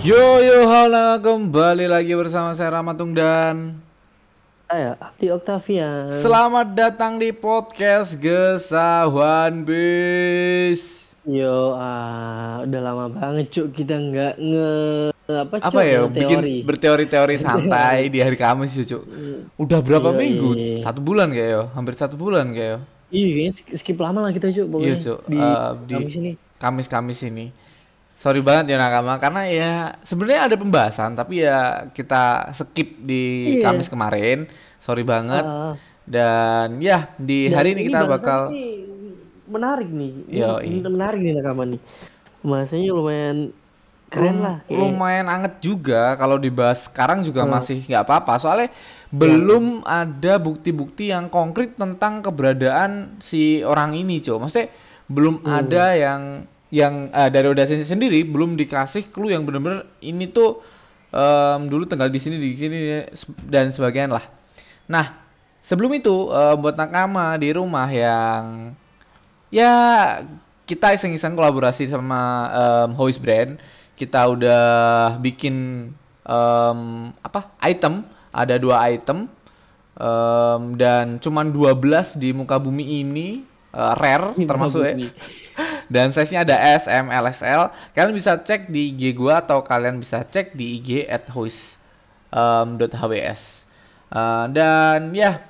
Yo yo halo kembali lagi bersama saya Ramatung dan saya Abdi Octavian. Selamat datang di podcast Gesawan Bis. Yo, ah, udah lama banget cuk kita nggak nge apa, cuk, Apa ya bikin teori. berteori-teori santai di hari Kamis ya cuk. Udah berapa Iya, minggu? iya. Satu bulan kayak yo, hampir satu bulan kayak yo. Iya, skip- lama lah kita cuk pokoknya. Iya cuk. Di Eh, di Kamis ini. Kamis-Kamis ini. Sorry banget ya nakama karena ya sebenarnya ada pembahasan tapi ya kita skip di Iya. Kamis kemarin. Sorry banget. Ah, Dan ya di dan hari ini kita bahasan bakal ini menarik nih. Ini, Yoi. ini menarik nih rekaman nih. Bahasanya lumayan keren Lum- lah. kayak- lumayan anget juga kalau dibahas sekarang juga Hmm. masih nggak apa-apa soalnya belum ada bukti-bukti yang konkret tentang keberadaan si orang ini cow maksudnya belum Hmm. ada yang yang eh, dari Audacity sendiri belum dikasih clue yang bener-bener ini tuh em, dulu tinggal di sini di sini dan sebagainya lah. Nah sebelum itu eh, buat nakama di rumah yang ya kita iseng-iseng kolaborasi sama em, Hoist Brand. Kita udah bikin em, apa item. Ada dua item em, dan cuman 12 di muka bumi ini eh, rare termasuk ya. Dan size-nya ada S, M, L, XL. Kalian bisa cek di IG gua atau kalian bisa cek di IG at hoist, dot hws. Eh, dan ya,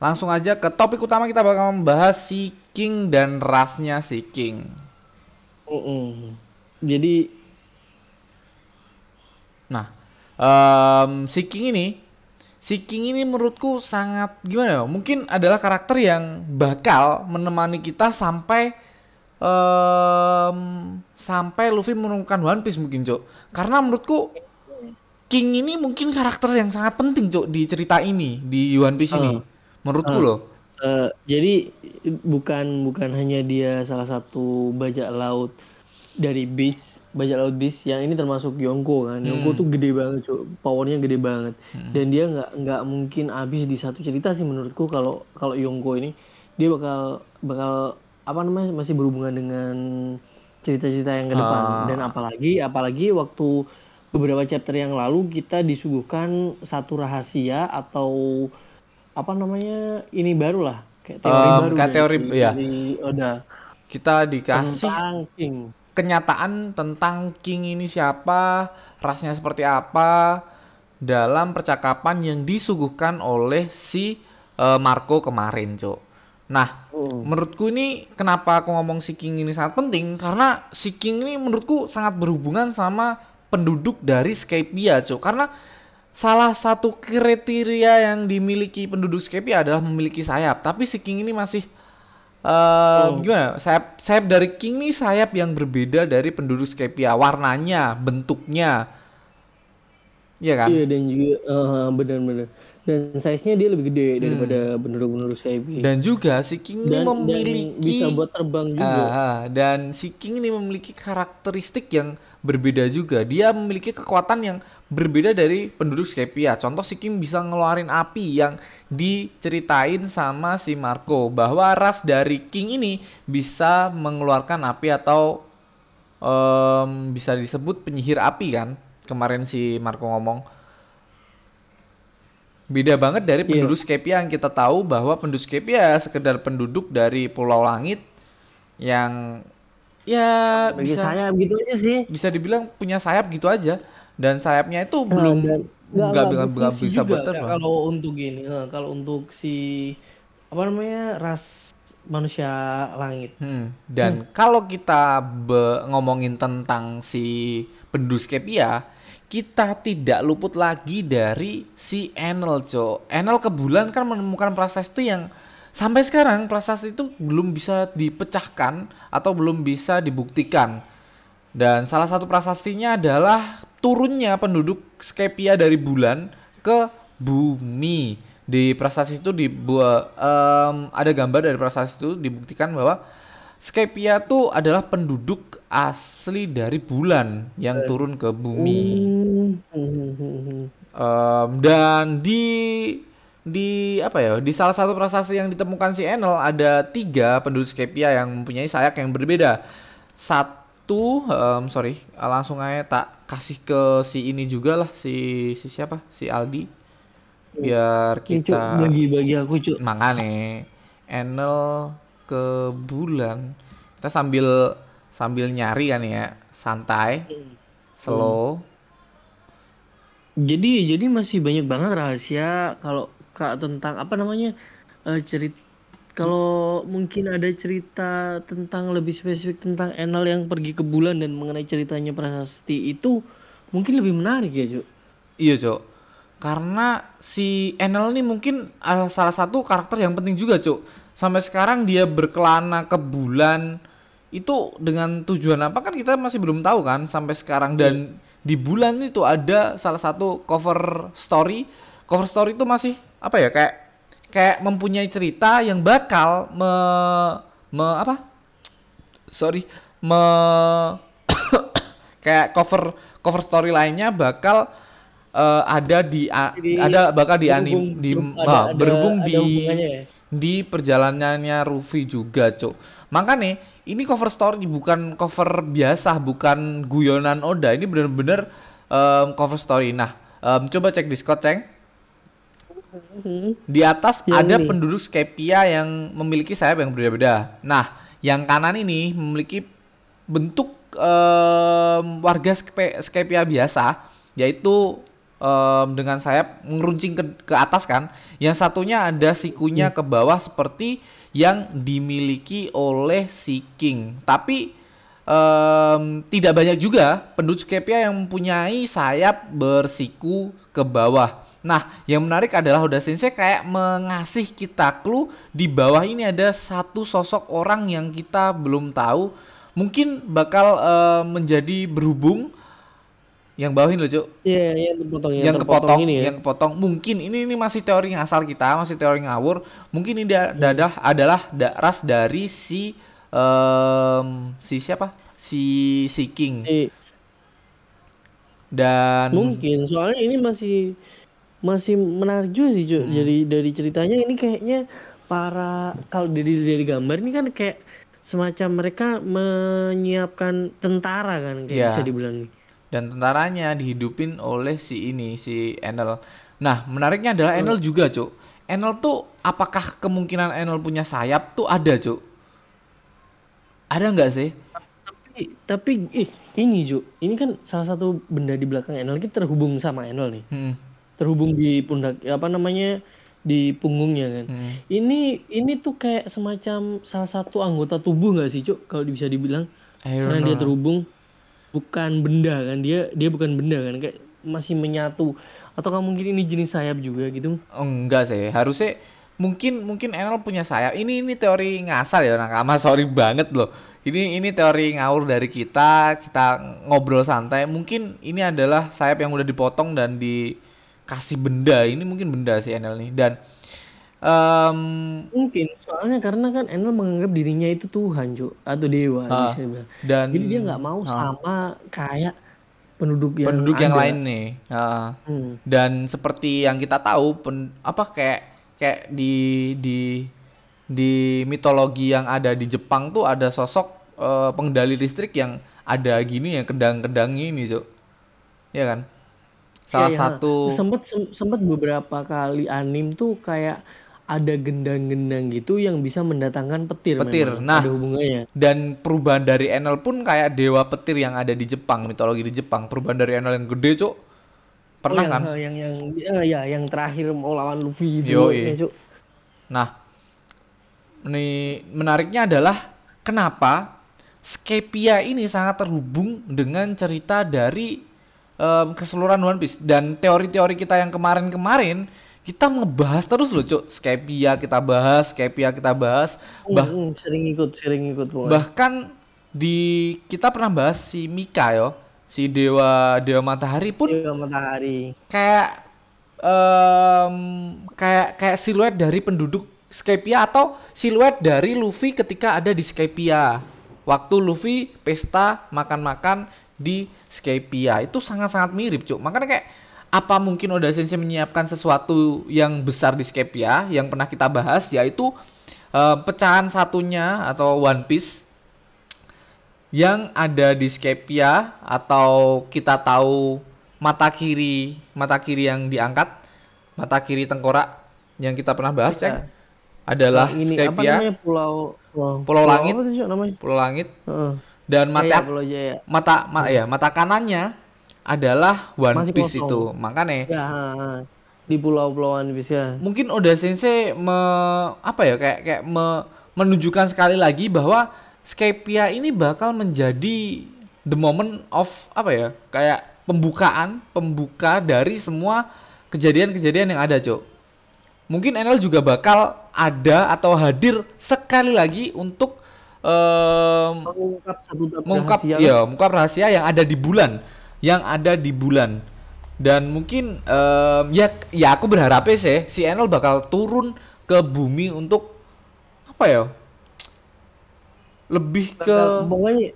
langsung aja ke topik utama kita bakal membahas si King dan rasnya si King. Mm-mm. Jadi Nah, em, si King ini, si King ini menurutku sangat gimana ya? Mungkin adalah karakter yang bakal menemani kita sampai em, sampai Luffy menemukan One Piece mungkin, Cok. Karena menurutku King ini mungkin karakter yang sangat penting, Cok, di cerita ini, di One Piece ini. Menurutku Ah. loh. Eh, jadi bukan bukan hanya dia salah satu bajak laut dari bis bajak laut bis yang ini termasuk Yonko kan Yonko tuh gede banget cuy powernya gede banget dan dia nggak nggak mungkin habis di satu cerita sih menurutku kalau kalau Yonko ini dia bakal bakal apa namanya masih berhubungan dengan cerita-cerita yang ke depan Ah. dan apalagi apalagi waktu beberapa chapter yang lalu kita disuguhkan satu rahasia atau apa namanya ini baru lah kayak teori Em, baru kayak dari- teori, ya. dari Oda Kita dikasih tentang King kenyataan tentang King ini siapa, rasnya seperti apa dalam percakapan yang disuguhkan oleh si eh, Marco kemarin, Cok. Nah, Hmm. menurutku ini kenapa aku ngomong si King ini sangat penting karena si King ini menurutku sangat berhubungan sama penduduk dari Skypia, Cok. Karena salah satu kriteria yang dimiliki penduduk Skypia adalah memiliki sayap, tapi si King ini masih eh gimana? Sayap sayap dari King nih sayap yang berbeda dari penduduk Skypia, warnanya, bentuknya. Iya kan? Iya dan juga eh, benar-benar dan size-nya dia lebih gede daripada penduduk-penduduk Skype. Dan juga si King ini Dan- dan memiliki bisa buat terbang juga. Ah, dan si King ini memiliki karakteristik yang berbeda juga. Dia memiliki kekuatan yang berbeda dari penduduk Skypia. Contoh si King bisa ngeluarin api yang diceritain sama si Marco bahwa ras dari King ini bisa mengeluarkan api atau em, bisa disebut penyihir api kan. Kemarin si Marco ngomong. Beda banget dari Iya. penduduk Skypia yang kita tahu bahwa penduduk Skypia sekedar penduduk dari Pulau Langit yang ya Bagi bisa begitu aja sih. bisa dibilang punya sayap gitu aja dan sayapnya itu Nah, belum nggak nggak bisa juga, buat Kak, terbang. Kalau untuk ini, nah, kalau untuk si apa namanya ras manusia langit. Hmm, Dan kalau kita be- ngomongin tentang si penduduk Skypia, kita tidak luput lagi dari si Enel, Cok. Enel ke bulan kan menemukan prasasti yang sampai sekarang prasasti itu belum bisa dipecahkan atau belum bisa dibuktikan. Dan salah satu prasastinya adalah turunnya penduduk Skypia dari bulan ke bumi. Di prasasti itu dibuat em, ada gambar dari prasasti itu dibuktikan bahwa Skypia itu adalah penduduk asli dari bulan yang turun ke bumi. Em, dan di di apa ya di salah satu prasasti yang ditemukan si Enel ada tiga penduduk Skypia yang mempunyai sayap yang berbeda. itu em, sorry langsung aja tak kasih ke si ini juga lah si si siapa? Si Aldi. Biar kita bagi-bagi aku cuk. Mangane Enel ke bulan. Kita sambil sambil nyari kan ya. Santai. Slow. Jadi jadi masih banyak banget rahasia kalau kak tentang apa namanya cerita kalau mungkin ada cerita tentang lebih spesifik tentang Enel yang pergi ke bulan dan mengenai ceritanya Prasasti itu mungkin lebih menarik ya cuk? Iya, Cok. Karena si Enel ini mungkin adalah salah satu karakter yang penting juga, Cok. Sampai sekarang dia berkelana ke bulan itu dengan tujuan apa kan kita masih belum tahu kan sampai sekarang dan di bulan itu ada salah satu cover story. Cover story itu masih apa ya kayak kayak mempunyai cerita yang bakal me, me apa? Sorry, me kayak cover cover story lainnya bakal eh, ada di a- Jadi ada bakal di anim berhubung- di ber- ah, ada- ada- berhubung ada di? Di perjalanannya Ruffy juga, Cok. Makanya ini cover story bukan cover biasa, bukan guyonan Oda. Ini bener-bener em, cover story. Nah, em, coba cek Discord, Ceng. Hmm. Di atas Yang ada ini. penduduk Skypia yang memiliki sayap yang berbeda-beda. Nah, yang kanan ini memiliki bentuk em, warga Skypia biasa, yaitu em, dengan sayap ngeruncing ke, ke atas kan. Yang satunya ada sikunya ke bawah seperti yang dimiliki oleh si King. Tapi em, tidak banyak juga penduduk yang mempunyai sayap bersiku ke bawah. Nah, yang menarik adalah Oda Sensei kayak mengasih kita clue di bawah ini ada satu sosok orang yang kita belum tahu. Mungkin bakal eh, menjadi berhubung yang bawah ini loh, Cuk. Iya, yang terpotong, yang, Yang terpotong kepotong, ini ya. yang kepotong. Mungkin ini ini masih teori ngasal kita, masih teori ngawur. Mungkin ini da- dadah adalah da- ras dari si em, si siapa? Si si King. Dan mungkin soalnya ini masih masih menarik juga sih Cuk. Jadi dari ceritanya ini kayaknya para kalau dari dari gambar ini kan kayak semacam mereka menyiapkan tentara kan kayak Iya. bisa dibilang dan tentaranya dihidupin oleh si ini si Enel. Nah, menariknya adalah Enel juga, Cuk. Enel tuh apakah kemungkinan Enel punya sayap tuh ada, Cuk? Ada nggak sih? tapi tapi ih, ini Ju ini kan salah satu benda di belakang Enel ini terhubung sama Enel nih Hmm, terhubung di pundak apa namanya di punggungnya kan hmm. ini ini tuh kayak semacam salah satu anggota tubuh nggak sih Cuk kalau bisa dibilang karena dia know. terhubung bukan benda kan dia dia bukan benda kan kayak masih menyatu atau mungkin ini jenis sayap juga gitu Enggak sih, harusnya mungkin mungkin Enel punya sayap. Ini ini teori ngasal ya Nakama, sorry banget loh. Ini ini teori ngawur dari kita, kita ngobrol santai. Mungkin ini adalah sayap yang udah dipotong dan dikasih benda. Ini mungkin benda si Enel nih dan em, mungkin soalnya karena kan Enel menganggap dirinya itu Tuhan Cuk atau dewa dibilang. dan jadi dia nggak mau sama kayak penduduk yang penduduk yang lain nih. Ah. Hmm. dan seperti yang kita tahu pen- apa kayak kayak di di di mitologi yang ada di Jepang tuh ada sosok eh, pengendali listrik yang ada gini ya kedang-kedang ini cuk ya kan salah Iya, iya. satu sempat sem- sempat beberapa kali anim tuh kayak ada gendang-gendang gitu yang bisa mendatangkan petir Petir. memang. Nah. ada hubungannya dan perubahan dari Enel pun kayak dewa petir yang ada di Jepang mitologi di Jepang perubahan dari Enel yang gede cuk pernah Oh, yang, kan yang yang eh, ya yang terakhir mau lawan Luffy itu ya, Cuk. Nah, ini menariknya adalah kenapa Skypia ini sangat terhubung dengan cerita dari em, keseluruhan One Piece dan teori-teori kita yang kemarin-kemarin kita ngebahas terus loh, Cuk. Skypia kita bahas, Skypia kita bahas. Bah- Hmm, sering ikut sering ikut pokoknya. bahkan di kita pernah bahas si Mika yo, si dewa dewa matahari pun Dewa matahari kayak em, kayak kayak siluet dari penduduk Skypia atau siluet dari Luffy ketika ada di Skypia. Waktu Luffy pesta makan-makan di Skypia itu sangat-sangat mirip, Cuk. Makanya kayak apa mungkin Oda Sensei menyiapkan sesuatu yang besar di Skypia yang pernah kita bahas yaitu eh, pecahan satunya atau One Piece yang ada di Skypia atau kita tahu mata kiri mata kiri yang diangkat mata kiri tengkorak yang kita pernah bahas Iya. cek adalah Nah, ini apa Skypia namanya pulau pulau, Pulau Langit. apa pulau langit Heeh. dan Jaya, mata pulau Jaya mata ma- ya mata kanannya adalah One Masih Piece kosong. itu makanya ya ha, ha. di pulau-pulauan bisa mungkin Oda Sensei me, apa ya kayak kayak me- menunjukkan sekali lagi bahwa Skypia ini bakal menjadi the moment of apa ya kayak pembukaan pembuka dari semua kejadian-kejadian yang ada cok mungkin NL juga bakal ada atau hadir sekali lagi untuk em, mengungkap mengungkap rahasia. ya mengungkap rahasia yang ada di bulan yang ada di bulan dan mungkin em, ya ya aku berharap sih si Enel bakal turun ke bumi untuk apa ya lebih ke pokoknya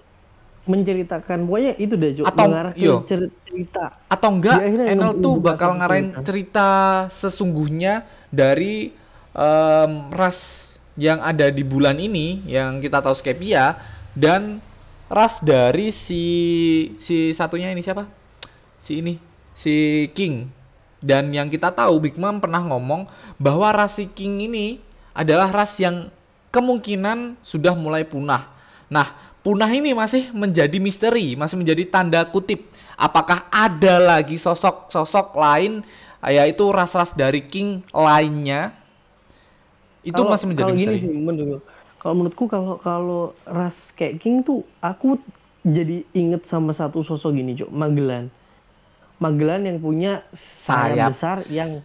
menceritakan pokoknya itu deh Cok, Atau- ke iya. cer- cerita atau enggak Enel tuh bakal ngarahin cerita. cerita sesungguhnya dari em, ras yang ada di bulan ini yang kita tahu Skypia dan ras dari si si satunya ini siapa si ini si King dan yang kita tahu Big Mom pernah ngomong bahwa ras si King ini adalah ras yang kemungkinan sudah mulai punah. Nah, punah ini masih menjadi misteri, masih menjadi tanda kutip. Apakah ada lagi sosok-sosok lain yaitu ras-ras dari King lainnya? Itu Kalau- masih menjadi kalau gini misteri. sih, menurut kalau menurutku kalau kalau ras kayak King tuh aku jadi inget sama satu sosok gini Cok Magellan Magellan yang punya sayap, besar yang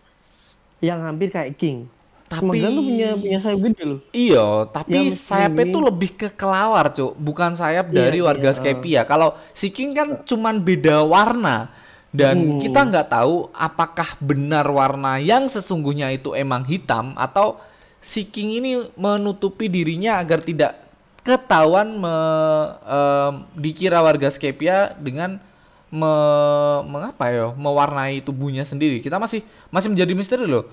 yang hampir kayak King Tapi- Magellan tuh punya punya sayap gede loh Iya, tapi Yang sayapnya ini- itu lebih ke kelawar, Cuk. Bukan sayap Iya, dari warga iya, Skypia. Kalau si King kan cuman beda warna. Dan Hmm. kita nggak tahu apakah benar warna yang sesungguhnya itu emang hitam atau si King ini menutupi dirinya agar tidak ketahuan me- em, dikira warga Skypia dengan me, mengapa ya mewarnai tubuhnya sendiri. Kita masih masih menjadi misteri loh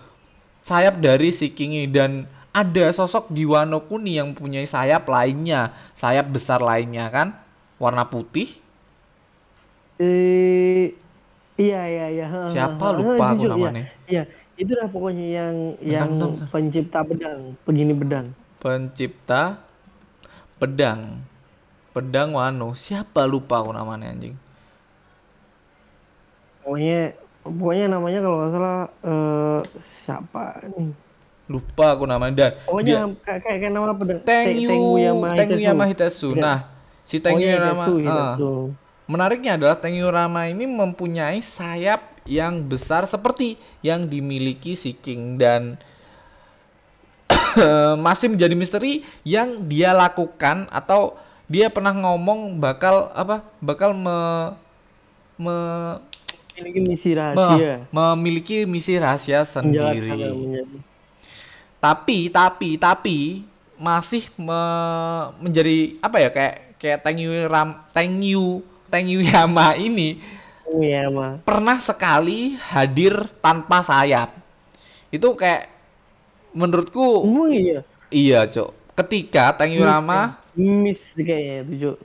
sayap dari si King ini dan ada sosok di Wano Kuni yang punya sayap lainnya, sayap besar lainnya kan, warna putih. si iya iya iya Siapa? Lupa aku iya. namanya. iya itulah pokoknya yang yang bentar, bentar. pencipta pedang begini pedang Pencipta pedang. Pedang Wano. Siapa lupa aku namanya anjing. pokoknya pokoknya namanya kalau nggak salah eh, siapa nih Lupa aku namanya dan pokoknya dia kayak kayak kayak nama pedang Tengyu Tengyu Hitetsu. Iya. Nah, si Tengyu ah. Hitetsu. Menariknya adalah Tengyu Rama ini mempunyai sayap yang besar seperti yang dimiliki si King dan masih menjadi misteri yang dia lakukan atau dia pernah ngomong bakal apa bakal me, me- Memiliki misi me- rahasia memiliki misi rahasia sendiri. Tapi tapi tapi masih me- menjadi apa ya kayak kayak Tengyu Ram Tengyu Tengyu Yama ini iya mah pernah sekali hadir tanpa sayap. Itu kayak menurutku emang iya iya, Cok. Ketika Tengyu Rama miss kayaknya itu Cuk.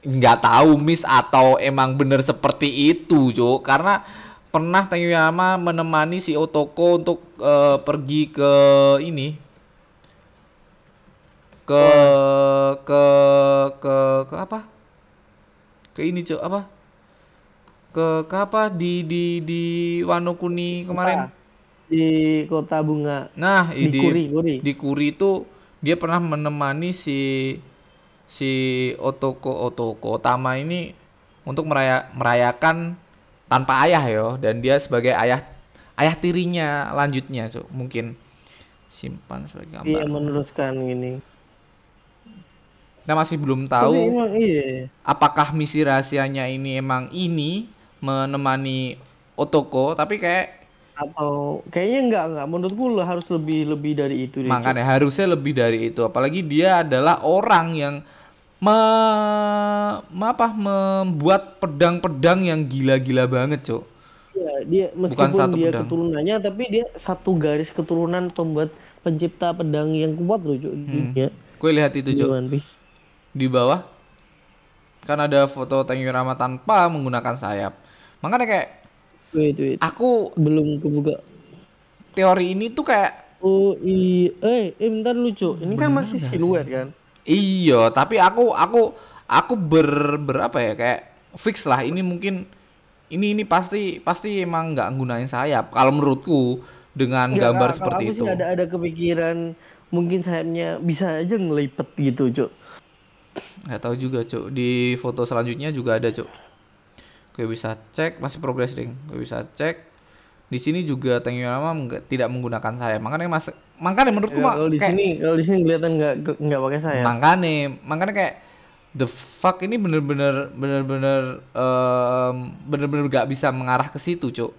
nggak tahu miss atau emang bener seperti itu, Cok. Karena pernah Tengyu Rama menemani si Otoko untuk eh, pergi ke ini ke ke ke ke apa? Ke ini, Cok, apa? Ke ke apa? Di di di Wano Kuni kemarin? di kota bunga. Nah, di di Kuri Kuri. Di Kuri itu dia pernah menemani si si Otoko Otoko Otama ini untuk meraya, merayakan tanpa ayah yo. Dan dia sebagai ayah ayah tirinya lanjutnya Cuk. mungkin simpan sebagai iya gambar. meneruskan gini Kita masih belum Tapi tahu emang iya. apakah misi rahasianya ini emang ini menemani Otoko tapi kayak atau kayaknya enggak enggak menurutku lo harus lebih lebih dari itu deh. Makanya harusnya lebih dari itu. Apalagi dia adalah orang yang me, me- apa membuat pedang-pedang yang gila-gila banget, Cok. Iya, dia Bukan meskipun satu dia pedang. keturunannya tapi dia satu garis keturunan pembuat pencipta pedang yang kuat loh Cuk. Hmm. Dia Gue lihat itu, Cok. Di bawah. kan ada foto Tengyurama tanpa menggunakan sayap makanya kayak Wait, wait. aku Belum kebuka. teori ini tuh kayak Oh iya, eh, eh bentar lucu. Ini kan masih siluet kan? iya tapi aku aku aku ber berapa ya kayak fix lah ini mungkin ini ini pasti pasti emang nggak nggunain sayap kalau menurutku dengan Nggak, gambar kalau seperti aku itu sih ada ada kepikiran mungkin sayapnya bisa aja ngelipet gitu, Cuk. nggak tahu juga cuk di foto selanjutnya juga ada cuk gue bisa cek masih progress ding. Gue bisa cek. Di sini juga Tengyurama nggak- tidak menggunakan sayap makanya mas makanya menurutku Ya, mah kalau di kayak sini kalau di sini kelihatan nggak nggak pakai sayap. makanya makanya kayak the fuck ini bener-bener bener-bener em, bener-bener gak bisa mengarah ke situ cuk.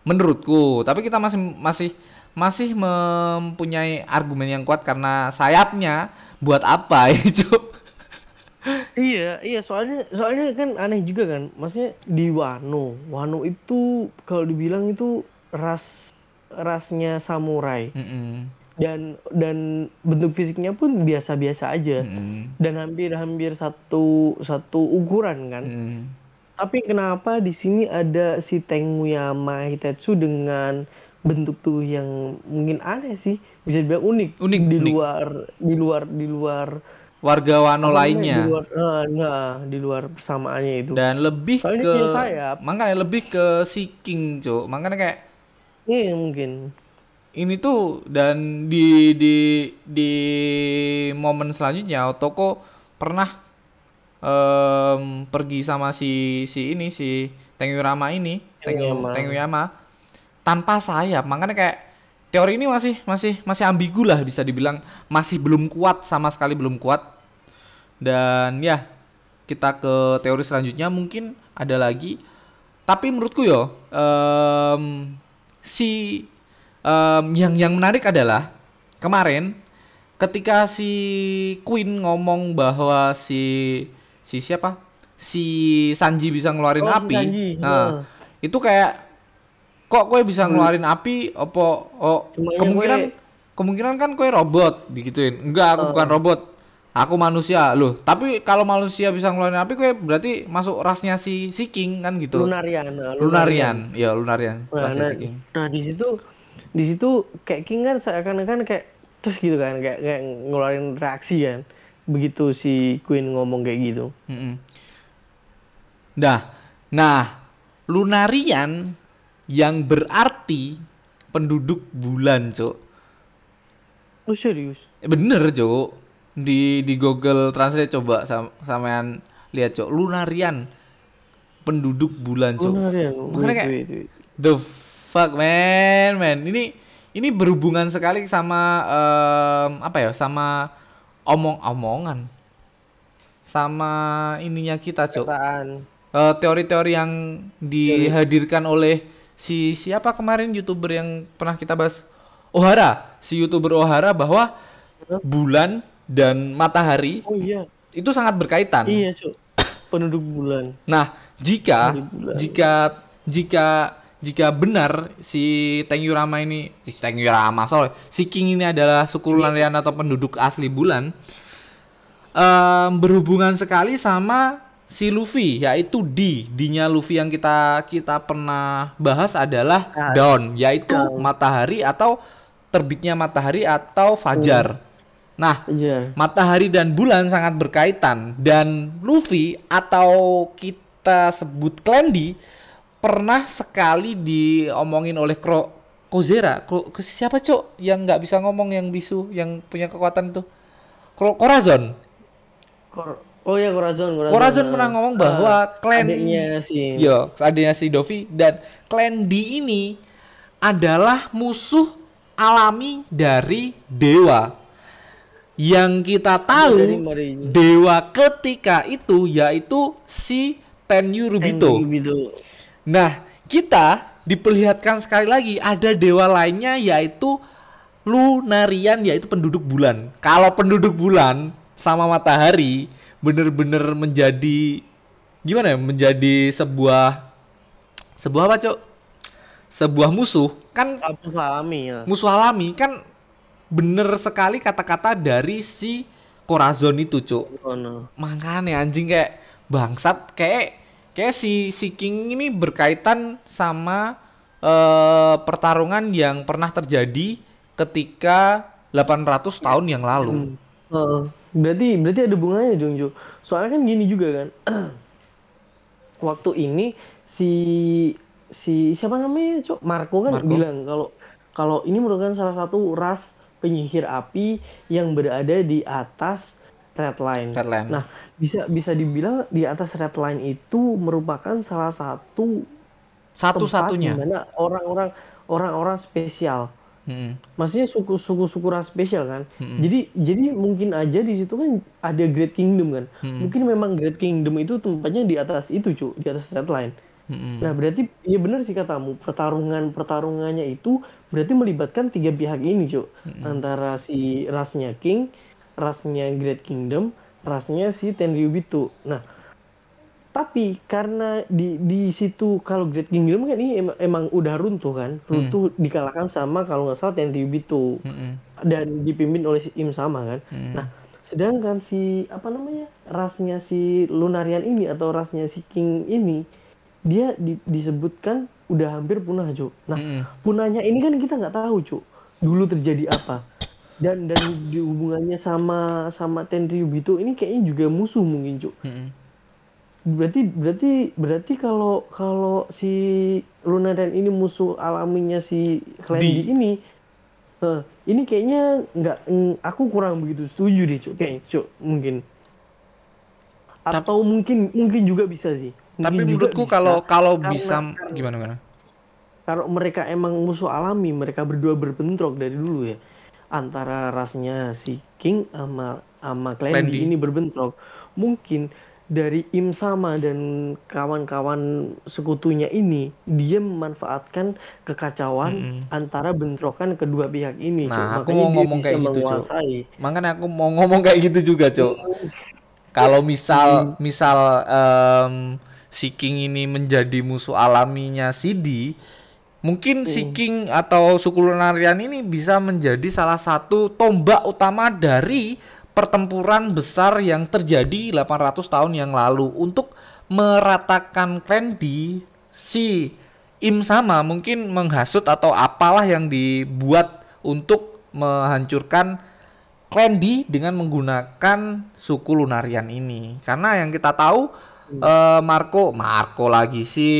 Menurutku. Tapi kita masih masih masih mempunyai argumen yang kuat karena sayapnya buat apa ya cuk Iya, iya soalnya soalnya kan aneh juga kan. Maksudnya di Wano, Wano itu kalau dibilang itu ras rasnya samurai Mm-mm. dan dan bentuk fisiknya pun biasa-biasa aja Mm-mm. dan hampir-hampir satu satu ukuran kan. Mm-mm. Tapi kenapa di sini ada si Tenguyama Hitetsu dengan bentuk tubuh yang mungkin aneh sih, bisa dibilang unik. Unik, di unik. luar di luar di luar warga Wano lainnya Di luar, eh, nah, di luar persamaannya itu. dan lebih Soalnya ke sayap. makanya lebih ke seeking cuk makanya kayak Iya mungkin. ini tuh dan di di di momen selanjutnya Otoko pernah em, pergi sama si si ini si Tengyurama ini Tengyu, Tengyuyama. Tengyuyama tanpa sayap makanya kayak teori ini masih masih masih ambigu lah bisa dibilang. Masih belum kuat sama sekali belum kuat. Dan ya kita ke teori selanjutnya. Mungkin ada lagi. Tapi menurutku yo em, si em, yang yang menarik adalah kemarin ketika si Queen ngomong bahwa si si siapa? Si Sanji bisa ngeluarin Oh, api. Sanji, nah itu kayak kok gue bisa ngeluarin api? Opo oh Cuma kemungkinan gue- kemungkinan kan gue robot digituin. Enggak aku bukan robot. Aku manusia. Loh tapi kalau manusia bisa ngeluarin api gue berarti masuk rasnya si si King kan gitu? Lunarian. nah, Lunarian. Ya Lunarian. Nah, rasnya nah, si King. nah, di situ di situ kayak King kan seakan-akan kayak terus gitu kan kayak kayak ngeluarin reaksi kan. Begitu si Queen ngomong kayak gitu. Mm-mm. Nah, nah, Lunarian yang berarti penduduk bulan, Cuk. Oh serius? Eh, Bener, Cuk. Di di Google Translate coba sam sampean lihat, Cuk. Lunarian penduduk bulan, Cuk. Lunarian. Makanya kayak wait, wait. the fuck, man, man. Ini ini berhubungan sekali sama em, apa ya? Sama omong-omongan. Sama ininya kita, Cuk. Perkataan. Eh, teori-teori yang dihadirkan oleh si siapa kemarin youtuber yang pernah kita bahas Ohara si youtuber Ohara bahwa bulan dan matahari Oh iya. itu sangat berkaitan. Iya, Cuk. Penduduk bulan. Nah jika bulan. jika jika jika benar si Tengyurama ini si Tengyurama sorry si King ini adalah suku Lunarian atau penduduk asli bulan em, berhubungan sekali sama si Luffy yaitu D D-nya Luffy yang kita kita pernah bahas adalah Ah, dawn yaitu matahari atau terbitnya matahari atau fajar. Nah, Iya. matahari dan bulan sangat berkaitan dan Luffy atau kita sebut Clandy pernah sekali diomongin oleh Kro Kozera. Ko, ko- siapa cok yang nggak bisa ngomong yang bisu yang punya kekuatan itu? Kro Corazon. Kor oh ya Corazon, Corazon. Corazon nah. pernah ngomong bahwa clan adiknya si Yo, adanya si Dovi dan clan D ini adalah musuh alami dari dewa. Yang kita dari tahu dewa ketika itu yaitu si Tenyu Rubito. Gitu. Nah, kita diperlihatkan sekali lagi ada dewa lainnya yaitu Lunarian yaitu penduduk bulan. Kalau penduduk bulan sama matahari bener-bener menjadi gimana ya? Menjadi sebuah sebuah apa, Cok? Sebuah musuh kan Apa alami ya? musuh alami kan bener sekali kata-kata dari si Corazon itu, Cok. Oh, no. Makanya anjing kayak bangsat kayak kayak si si King ini berkaitan sama eh, pertarungan yang pernah terjadi ketika 800 tahun yang lalu. Heeh. Berarti berarti ada bunganya dong Jo. Soalnya kan gini juga kan. Waktu ini si si siapa namanya Cok? Marco kan Marco. bilang kalau kalau ini merupakan salah satu ras penyihir api yang berada di atas red line. Red line. Nah, bisa bisa dibilang di atas red line itu merupakan salah satu Satu-satunya. di mana orang-orang orang-orang spesial Mm-mm. maksudnya suku-suku suku ras spesial kan? Jadi jadi mungkin aja di situ kan ada Great Kingdom kan? Mungkin memang Great Kingdom itu tempatnya di atas itu cu di atas red line Mm-mm. nah berarti ya benar sih katamu pertarungan pertarungannya itu berarti melibatkan tiga pihak ini cu antara si rasnya King rasnya Great Kingdom rasnya si Tenryubitu. Nah tapi karena di di situ kalau Great Kingdom kan ini emang, emang udah runtuh kan runtuh dikalahkan sama kalau nggak salah Tenryubitu Mm-mm. dan dipimpin oleh si Im sama kan Hmm. nah sedangkan si apa namanya rasnya si Lunarian ini atau rasnya si King ini dia di- disebutkan udah hampir punah cu nah Mm-mm. punahnya ini kan kita nggak tahu cu dulu terjadi apa dan dan di hubungannya sama sama Tenryubitu ini kayaknya juga musuh mungkin cu Mm-mm. Berarti berarti berarti kalau kalau si Lunarian ini musuh alaminya si Di. ini eh, ini kayaknya nggak mm, aku kurang begitu setuju deh cuk kayaknya cuk mungkin atau mungkin mungkin juga bisa sih Mungkin Tapi menurutku bisa. kalau kalau Karena- bisa karena- gimana gimana? kalau mereka emang musuh alami mereka berdua berbentrok dari dulu ya antara rasnya si King sama sama Klendi. ini berbentrok mungkin dari Im sama dan kawan-kawan sekutunya ini dia memanfaatkan kekacauan Mm-mm. antara bentrokan kedua pihak ini Cuk. Nah, aku Makanya mau ngomong kayak gitu, Cuk. Makanya aku mau ngomong kayak gitu juga, Cok. Kalau misal misal em, si King ini menjadi musuh alaminya Sidi, mungkin si King atau suku Lunarian ini bisa menjadi salah satu tombak utama dari pertempuran besar yang terjadi 800 tahun yang lalu untuk meratakan Klendi si Im sama mungkin menghasut atau apalah yang dibuat untuk menghancurkan Klendi dengan menggunakan suku Lunarian ini. Karena yang kita tahu eh, Marco Marco lagi si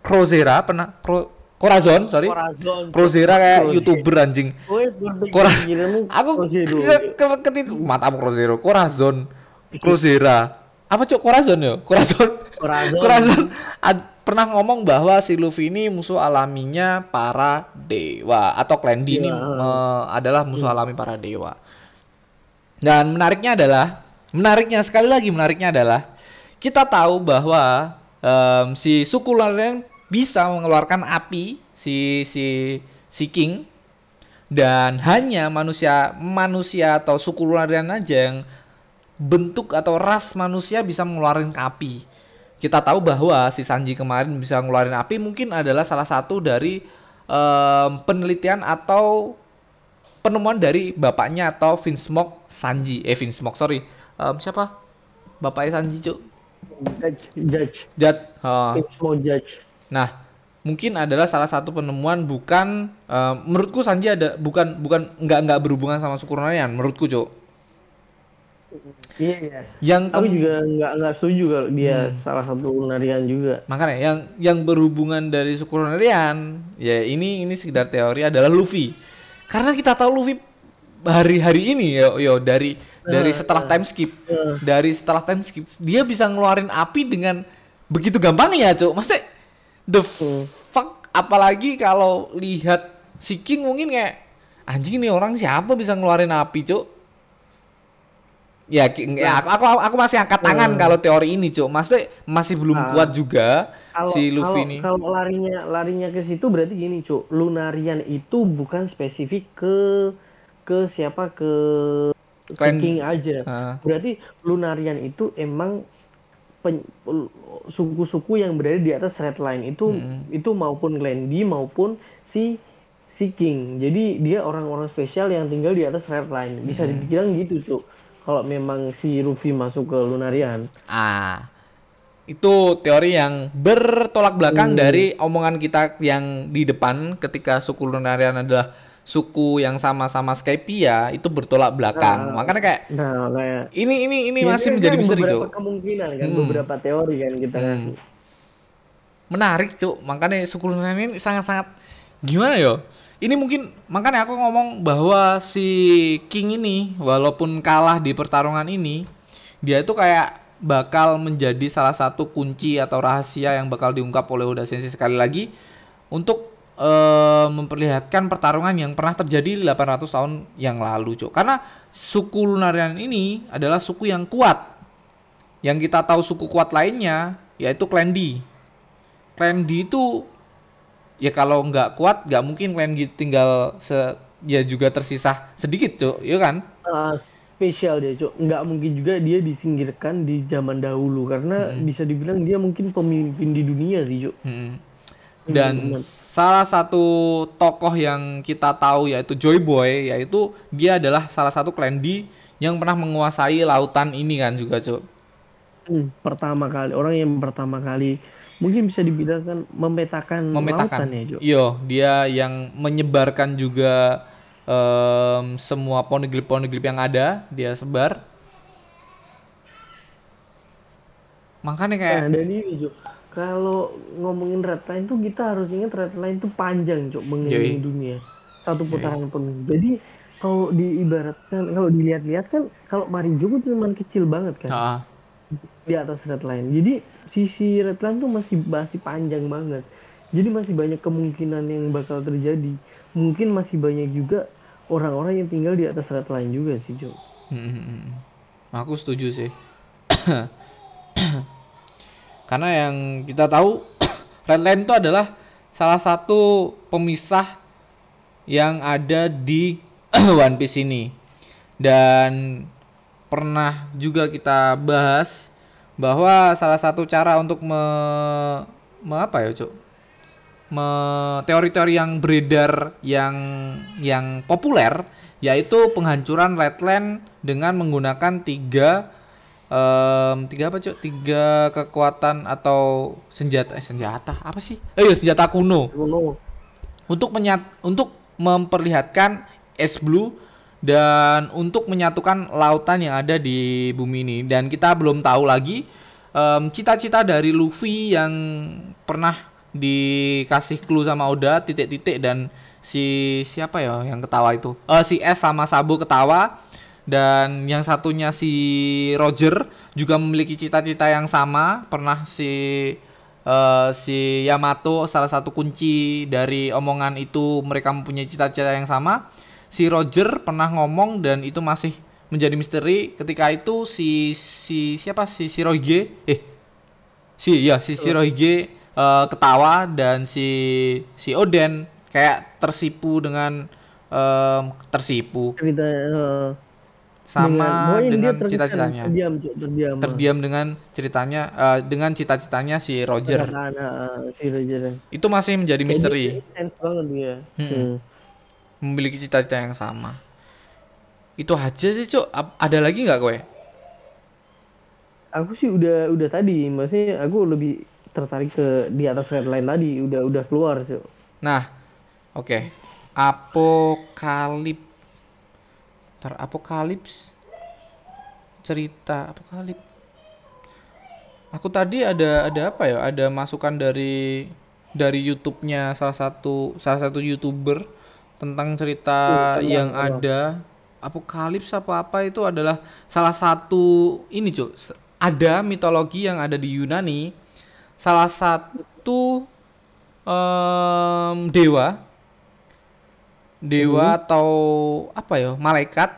Crozera pernah Cro- Corazon, sorry. Corazon. Crozera kayak Crozera. YouTuber anjing. Aku ketit matamu Crozero, Corazon, Crozera. Apa cok Corazon ya? Corazon. Corazon. Corazon ad- pernah ngomong bahwa si Luffy ini musuh alaminya para dewa atau Klendi ini Iya. eh, adalah musuh alami para dewa. Dan menariknya adalah, menariknya sekali lagi menariknya adalah kita tahu bahwa em, si suku Lunarian bisa mengeluarkan api si si si King dan hanya manusia manusia atau suku Lunarian aja yang bentuk atau ras manusia bisa mengeluarkan api. Kita tahu bahwa si Sanji kemarin bisa ngeluarin api mungkin adalah salah satu dari em, penelitian atau penemuan dari bapaknya atau Vinsmoke Sanji. Eh Vinsmoke sorry. Em, siapa? Bapaknya Sanji, Cuk. Judge, judge. It's more judge. Nah, mungkin adalah salah satu penemuan bukan em, menurutku Sanji ada bukan bukan nggak nggak berhubungan sama suku Lunarian menurutku, Cuk. Iya, iya. Yang Aku juga nggak nggak setuju kalau dia Hmm. salah satu narian juga. Makanya yang yang berhubungan dari suku Lunarian, ya ini ini sekedar teori adalah Luffy. Karena kita tahu Luffy hari-hari ini yo yo dari dari setelah time skip, dari setelah time skip dia bisa ngeluarin api dengan begitu gampangnya, Cuk. Maksudnya the fuck apalagi kalau lihat si King mungkin kayak anjing nih orang siapa bisa ngeluarin api, Cuk. Ya, ya aku, aku aku masih angkat tangan kalau teori ini, Cuk. Maksudnya masih belum Nah. kuat juga Kalau si Luffy kalau- ini. kalau larinya larinya ke situ berarti gini, Cuk. Lunarian itu bukan spesifik ke ke siapa ke Clan- King aja. Ah. Berarti Lunarian itu emang suku-suku yang berada di atas red line itu itu maupun Glendi maupun si si King. Jadi dia orang-orang spesial yang tinggal di atas red line. Bisa dibilang gitu, Cuk. kalau memang si Luffy masuk ke Lunarian. Ah, itu teori yang bertolak belakang dari omongan kita yang di depan ketika suku Lunarian adalah suku yang sama-sama Skypia itu bertolak belakang. Makanya kayak Nah, kayak ini ini ini Ya, masih ini menjadi kan misteri, beberapa Cuk. kemungkinan kan, Hmm. beberapa teori kan kita kasih. Menarik, Cuk. Makanya suku ini sangat-sangat gimana yo? Ini mungkin makanya aku ngomong bahwa si King ini walaupun kalah di pertarungan ini, dia itu kayak bakal menjadi salah satu kunci atau rahasia yang bakal diungkap oleh Oda Sensei sekali lagi untuk eh, memperlihatkan pertarungan yang pernah terjadi 800 tahun yang lalu, Cuk. Karena suku Lunarian ini adalah suku yang kuat. Yang kita tahu suku kuat lainnya yaitu. Clan D itu ya kalau nggak kuat nggak mungkin Clan D tinggal se ya juga tersisa sedikit, Cuk. Ya kan? Ah, spesial dia, Cuk. Nggak mungkin juga dia disingkirkan di zaman dahulu karena bisa dibilang dia mungkin pemimpin di dunia sih, Cuk. Mm. Dan salah satu tokoh yang kita tahu yaitu Joy Boy yaitu dia adalah salah satu Clan D yang pernah menguasai lautan ini kan juga, Cuk. Hmm, pertama kali orang yang pertama kali mungkin bisa dibilang kan memetakan, memetakan. lautan ya, Cuk. Yo, dia yang menyebarkan juga em, semua poneglyph-poneglyph yang ada, dia sebar. Makanya kayak Nah, dan ini, Cuk. Kalau ngomongin red line tuh kita harus ingat red line tuh panjang, Cuk, mengelilingi dunia. Satu putaran penuh. Jadi kalau diibaratkan kalau dilihat-lihat kan kalau Marinjo itu cuma kecil banget kan ah, di atas red line. Jadi sisi red line tuh masih masih panjang banget. Jadi masih banyak kemungkinan yang bakal terjadi. Mungkin masih banyak juga orang-orang yang tinggal di atas red line juga sih, Cuk. mm, mm, mm. aku setuju sih. Karena yang kita tahu red line itu adalah salah satu pemisah yang ada di One Piece ini. Dan pernah juga kita bahas bahwa salah satu cara untuk me, me- apa ya, Cuk? Me- teori-teori yang beredar yang yang populer yaitu penghancuran Redland dengan menggunakan tiga em, tiga apa cuk? Tiga kekuatan atau senjata eh, senjata? Apa sih? Eh iya, senjata kuno. Kuno. untuk menyat untuk memperlihatkan es blue dan untuk menyatukan lautan yang ada di bumi ini. Dan kita belum tahu lagi em, cita-cita dari Luffy yang pernah dikasih clue sama Oda titik-titik dan si siapa ya yang ketawa itu? Eh si S sama Sabo ketawa dan yang satunya si Roger juga memiliki cita-cita yang sama. Pernah si eh, si Yamato salah satu kunci dari omongan itu mereka mempunyai cita-cita yang sama. Si Roger pernah ngomong dan itu masih menjadi misteri ketika itu si si siapa? Si Shirohige. Eh si ya si Shirohige eh, ketawa dan si si Oden kayak tersipu dengan em, tersipu. Cerita sama dengan cita-citanya Terdiam, terdiam. terdiam dengan ceritanya eh, dengan cita-citanya si Roger Perkataan, eh, si Roger. itu masih menjadi misteri Jadi, sense banget dia. Mm-mm. Hmm. memiliki cita-cita yang sama itu aja sih cuk Ap- ada lagi nggak kowe Aku sih udah udah tadi, maksudnya aku lebih tertarik ke di atas red line tadi, udah udah keluar, Cuk. nah oke apokalip Ntar apokalips cerita apokalip aku tadi ada ada apa ya? Ada masukan dari dari YouTube-nya salah satu salah satu youtuber tentang cerita tentang yang apa? ada. Apokalips apa apa itu adalah salah satu ini cuk s- ada mitologi yang ada di Yunani. Salah satu em, dewa dewa atau apa ya malaikat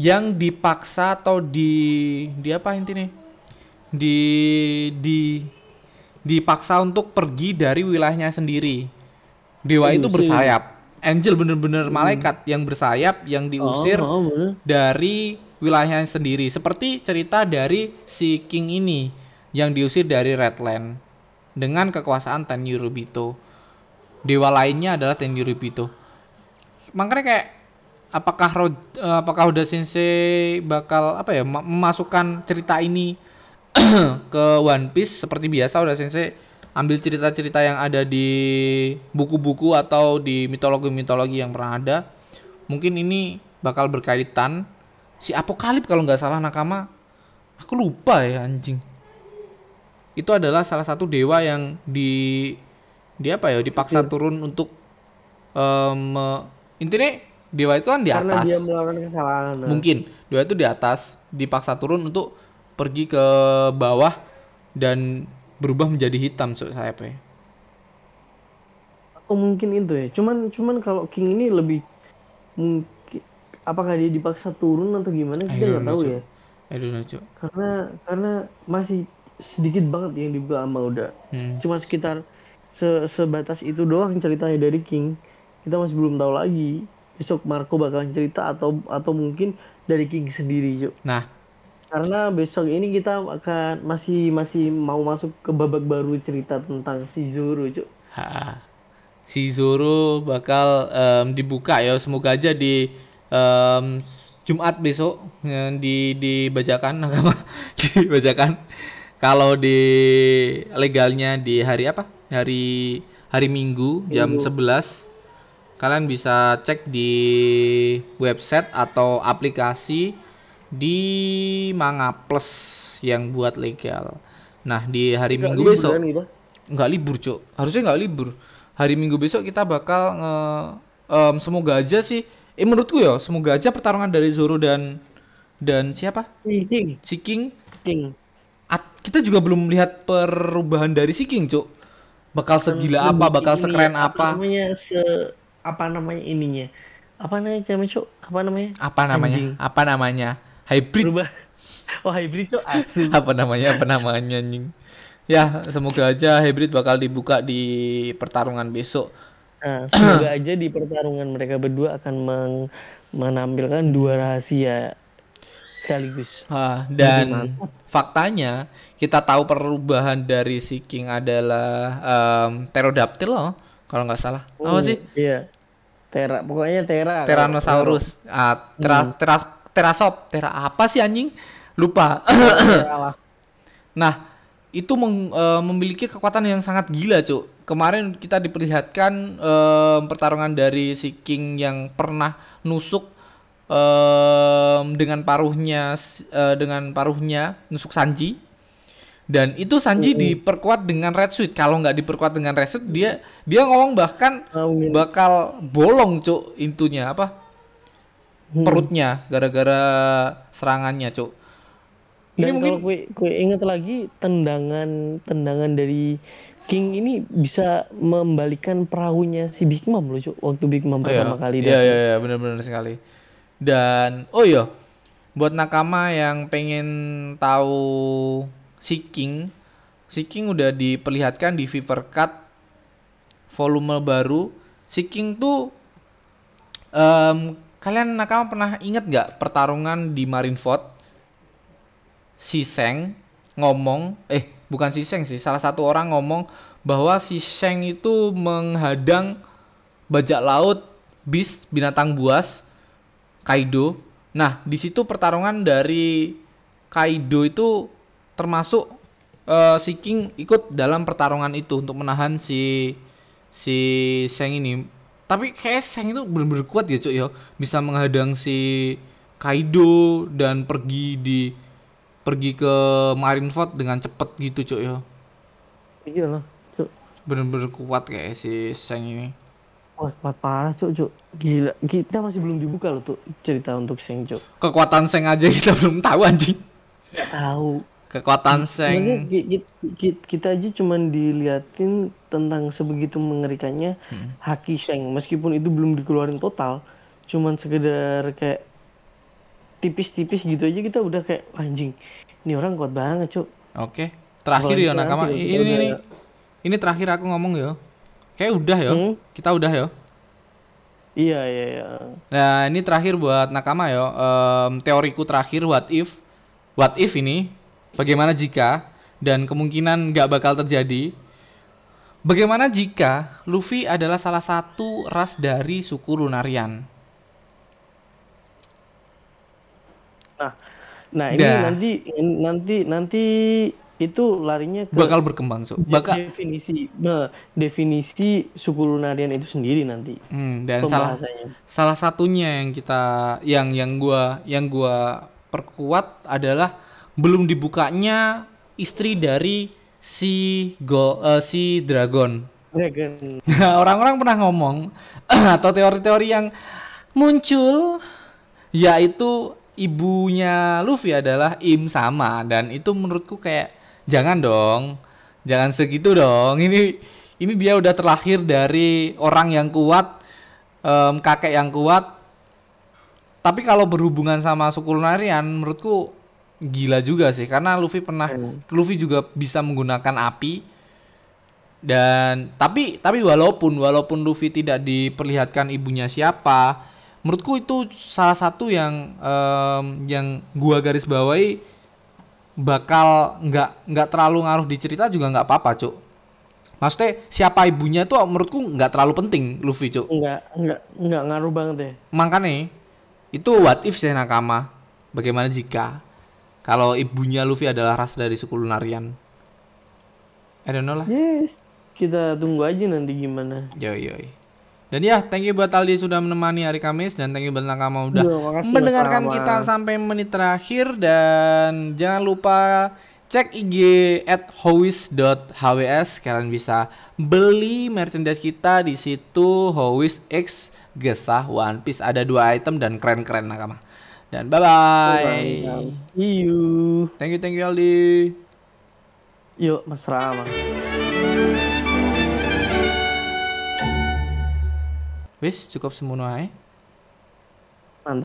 yang dipaksa atau di di apa intinya? Di di dipaksa untuk pergi dari wilayahnya sendiri. Dewa itu bersayap. Angel bener-bener malaikat yang bersayap yang diusir Oh, oh, dari wilayahnya sendiri. Seperti cerita dari si king ini yang diusir dari Redland dengan kekuasaan Tenryubito. Dewa lainnya adalah Tenryubito makanya kayak apakah Ro- eh, apakah Oda Sensei bakal apa ya ma- memasukkan cerita ini ke One Piece seperti biasa Oda Sensei ambil cerita-cerita yang ada di buku-buku atau di mitologi-mitologi yang pernah ada. Mungkin ini bakal berkaitan si Apokalip kalau nggak salah nakama. Aku lupa ya anjing. Itu adalah salah satu dewa yang di di apa ya dipaksa turun untuk me- intinya dewa itu kan di Karena atas dia melakukan kesalahan. mungkin dewa itu di atas dipaksa turun untuk pergi ke bawah dan berubah menjadi hitam so, sayapnya Atau mungkin itu ya. Cuman cuman kalau King ini lebih mungkin apakah dia dipaksa turun atau gimana kita nggak tahu ya. I don't know, Cuk. Karena karena masih sedikit banget yang dibuka sama Oda. Hmm. Cuma sekitar se- sebatas itu doang ceritanya dari King. Kita masih belum tahu lagi. Besok Marco bakalan cerita atau atau mungkin dari King sendiri, Cuk. Nah, Karena besok ini kita akan masih masih mau masuk ke babak baru cerita tentang si Zoro, Cuk. ha, si Zoro bakal em, dibuka ya. Semoga aja di em, Jumat besok yang di dibacakan nakama dibacakan. Kalau di legalnya di hari apa? Hari hari Minggu jam 11 kalian bisa cek di website atau aplikasi di Manga Plus yang buat legal. Nah, di hari Minggu Libur besok kan kita? nggak libur cuk. Harusnya nggak libur. Hari minggu besok kita bakal nge em, semoga aja sih eh menurutku ya semoga aja pertarungan dari Zoro dan dan siapa? King, si King. King. At- kita juga belum melihat perubahan dari si King cuk. Bakal segila apa bakal sekeren apa. namanya se apa namanya ininya? Apa namanya namanya cok apa namanya? Apa namanya? Anjing. apa namanya? Hybrid. Berubah. Oh hybrid cok apa namanya? Apa namanya anjing? Ya semoga aja hybrid bakal dibuka di pertarungan besok. Nah, semoga aja di pertarungan mereka berdua akan meng- menampilkan dua rahasia sekaligus. Ah, dan faktanya kita tahu perubahan dari si King adalah em, pterodactyl loh, kalau nggak salah. Apa sih? iya Tera pokoknya Tera Tyrannosaurus. Ah, tera, tera, terasop, tera apa sih anjing? Lupa. Tera nah, itu meng- eh, memiliki kekuatan yang sangat gila, Cuk. Kemarin kita diperlihatkan em, pertarungan dari si King yang pernah nusuk em, dengan paruhnya eh, dengan paruhnya nusuk Sanji. Dan itu Sanji diperkuat dengan Red Suit. Kalau nggak diperkuat dengan Red Suit, dia dia ngomong bahkan bakal bolong, Cuk, intunya apa? Perutnya gara-gara serangannya, Cuk. Ini Dan mungkin kalau kue, kue inget lagi tendangan tendangan dari King ini bisa membalikan perahunya si Big Mom loh Cuk. waktu Big Mom Oh, pertama iya. kali Iya iya iya benar-benar sekali. Dan oh iya, buat nakama yang pengen tahu si King, si King udah diperlihatkan di Fever Cut volume baru. Si King tuh em, kalian nakama pernah inget nggak pertarungan di Marineford? Si Seng ngomong, eh bukan si Seng sih, salah satu orang ngomong bahwa si Seng itu menghadang bajak laut, bis, binatang buas, Kaido. Nah, di situ pertarungan dari Kaido itu termasuk eh, si King ikut dalam pertarungan itu untuk menahan si si Seng ini. Tapi kayak Seng itu bener-bener kuat ya, Cuk ya. Bisa menghadang si Kaido dan pergi di pergi ke Marineford dengan cepet gitu, Cuk ya. Iya lah Cuk. Bener-bener kuat kayak si Seng ini. Wah, kuat parah Cuk, Cuk. Gila, kita masih belum dibuka loh tuh cerita untuk Seng Cuk. Kekuatan Seng aja kita belum tahu anjing. Tahu. Kekuatan Sebenarnya Seng ki- ki- ki- kita aja cuman diliatin tentang sebegitu mengerikannya Hmm. haki Seng meskipun itu belum dikeluarin total cuman sekedar kayak tipis-tipis gitu aja kita udah kayak anjing ini orang kuat banget cuk Oke, terakhir ya nakama. Ini kita ini, ini, ini terakhir aku ngomong ya. Kayak udah ya. Hmm? Kita udah ya. iya iya iya Nah, ini terakhir buat nakama ya. Em, teoriku terakhir what if what if ini Bagaimana jika dan kemungkinan nggak bakal terjadi? Bagaimana jika Luffy adalah salah satu ras dari suku Lunarian? Nah, nah ini nah. nanti nanti nanti itu larinya ke bakal berkembang so. bakal definisi definisi suku lunarian itu sendiri nanti hmm, dan salah salah satunya yang kita yang yang gua yang gua perkuat adalah belum dibukanya istri dari si go eh, si dragon. Dragon. orang-orang pernah ngomong atau teori-teori yang muncul yaitu ibunya Luffy adalah Im sama. Dan itu menurutku kayak jangan dong jangan segitu dong. Ini ini dia udah terlahir dari orang yang kuat em, kakek yang kuat. Tapi kalau berhubungan sama suku Lunarian menurutku gila juga sih karena Luffy pernah Luffy juga bisa menggunakan api dan tapi tapi walaupun walaupun Luffy tidak diperlihatkan ibunya siapa, menurutku itu salah satu yang em, yang gua garis bawahi bakal nggak nggak terlalu ngaruh di cerita juga nggak apa-apa, Cuk. Maksudnya siapa ibunya tuh menurutku nggak terlalu penting Luffy, Cuk. Enggak enggak enggak ngaruh banget ya. Makanya itu what if saya nakama? Bagaimana jika kalau ibunya Luffy adalah ras dari suku Lunarian? I don't know lah. Yes. Kita tunggu aja nanti gimana. Yoi yoi. Dan ya, thank you buat Aldi sudah menemani hari Kamis dan thank you buat Nakama udah Yo, makasih, mendengarkan sama-sama. kita sampai menit terakhir dan jangan lupa cek IG at howis.hws kalian bisa beli merchandise kita di situ Howis X Gesah One Piece ada dua item dan keren-keren Nakama. Dan bye bye. See you. Thank you thank you Aldi. Yuk, Mas Rama. Wis cukup semono ae.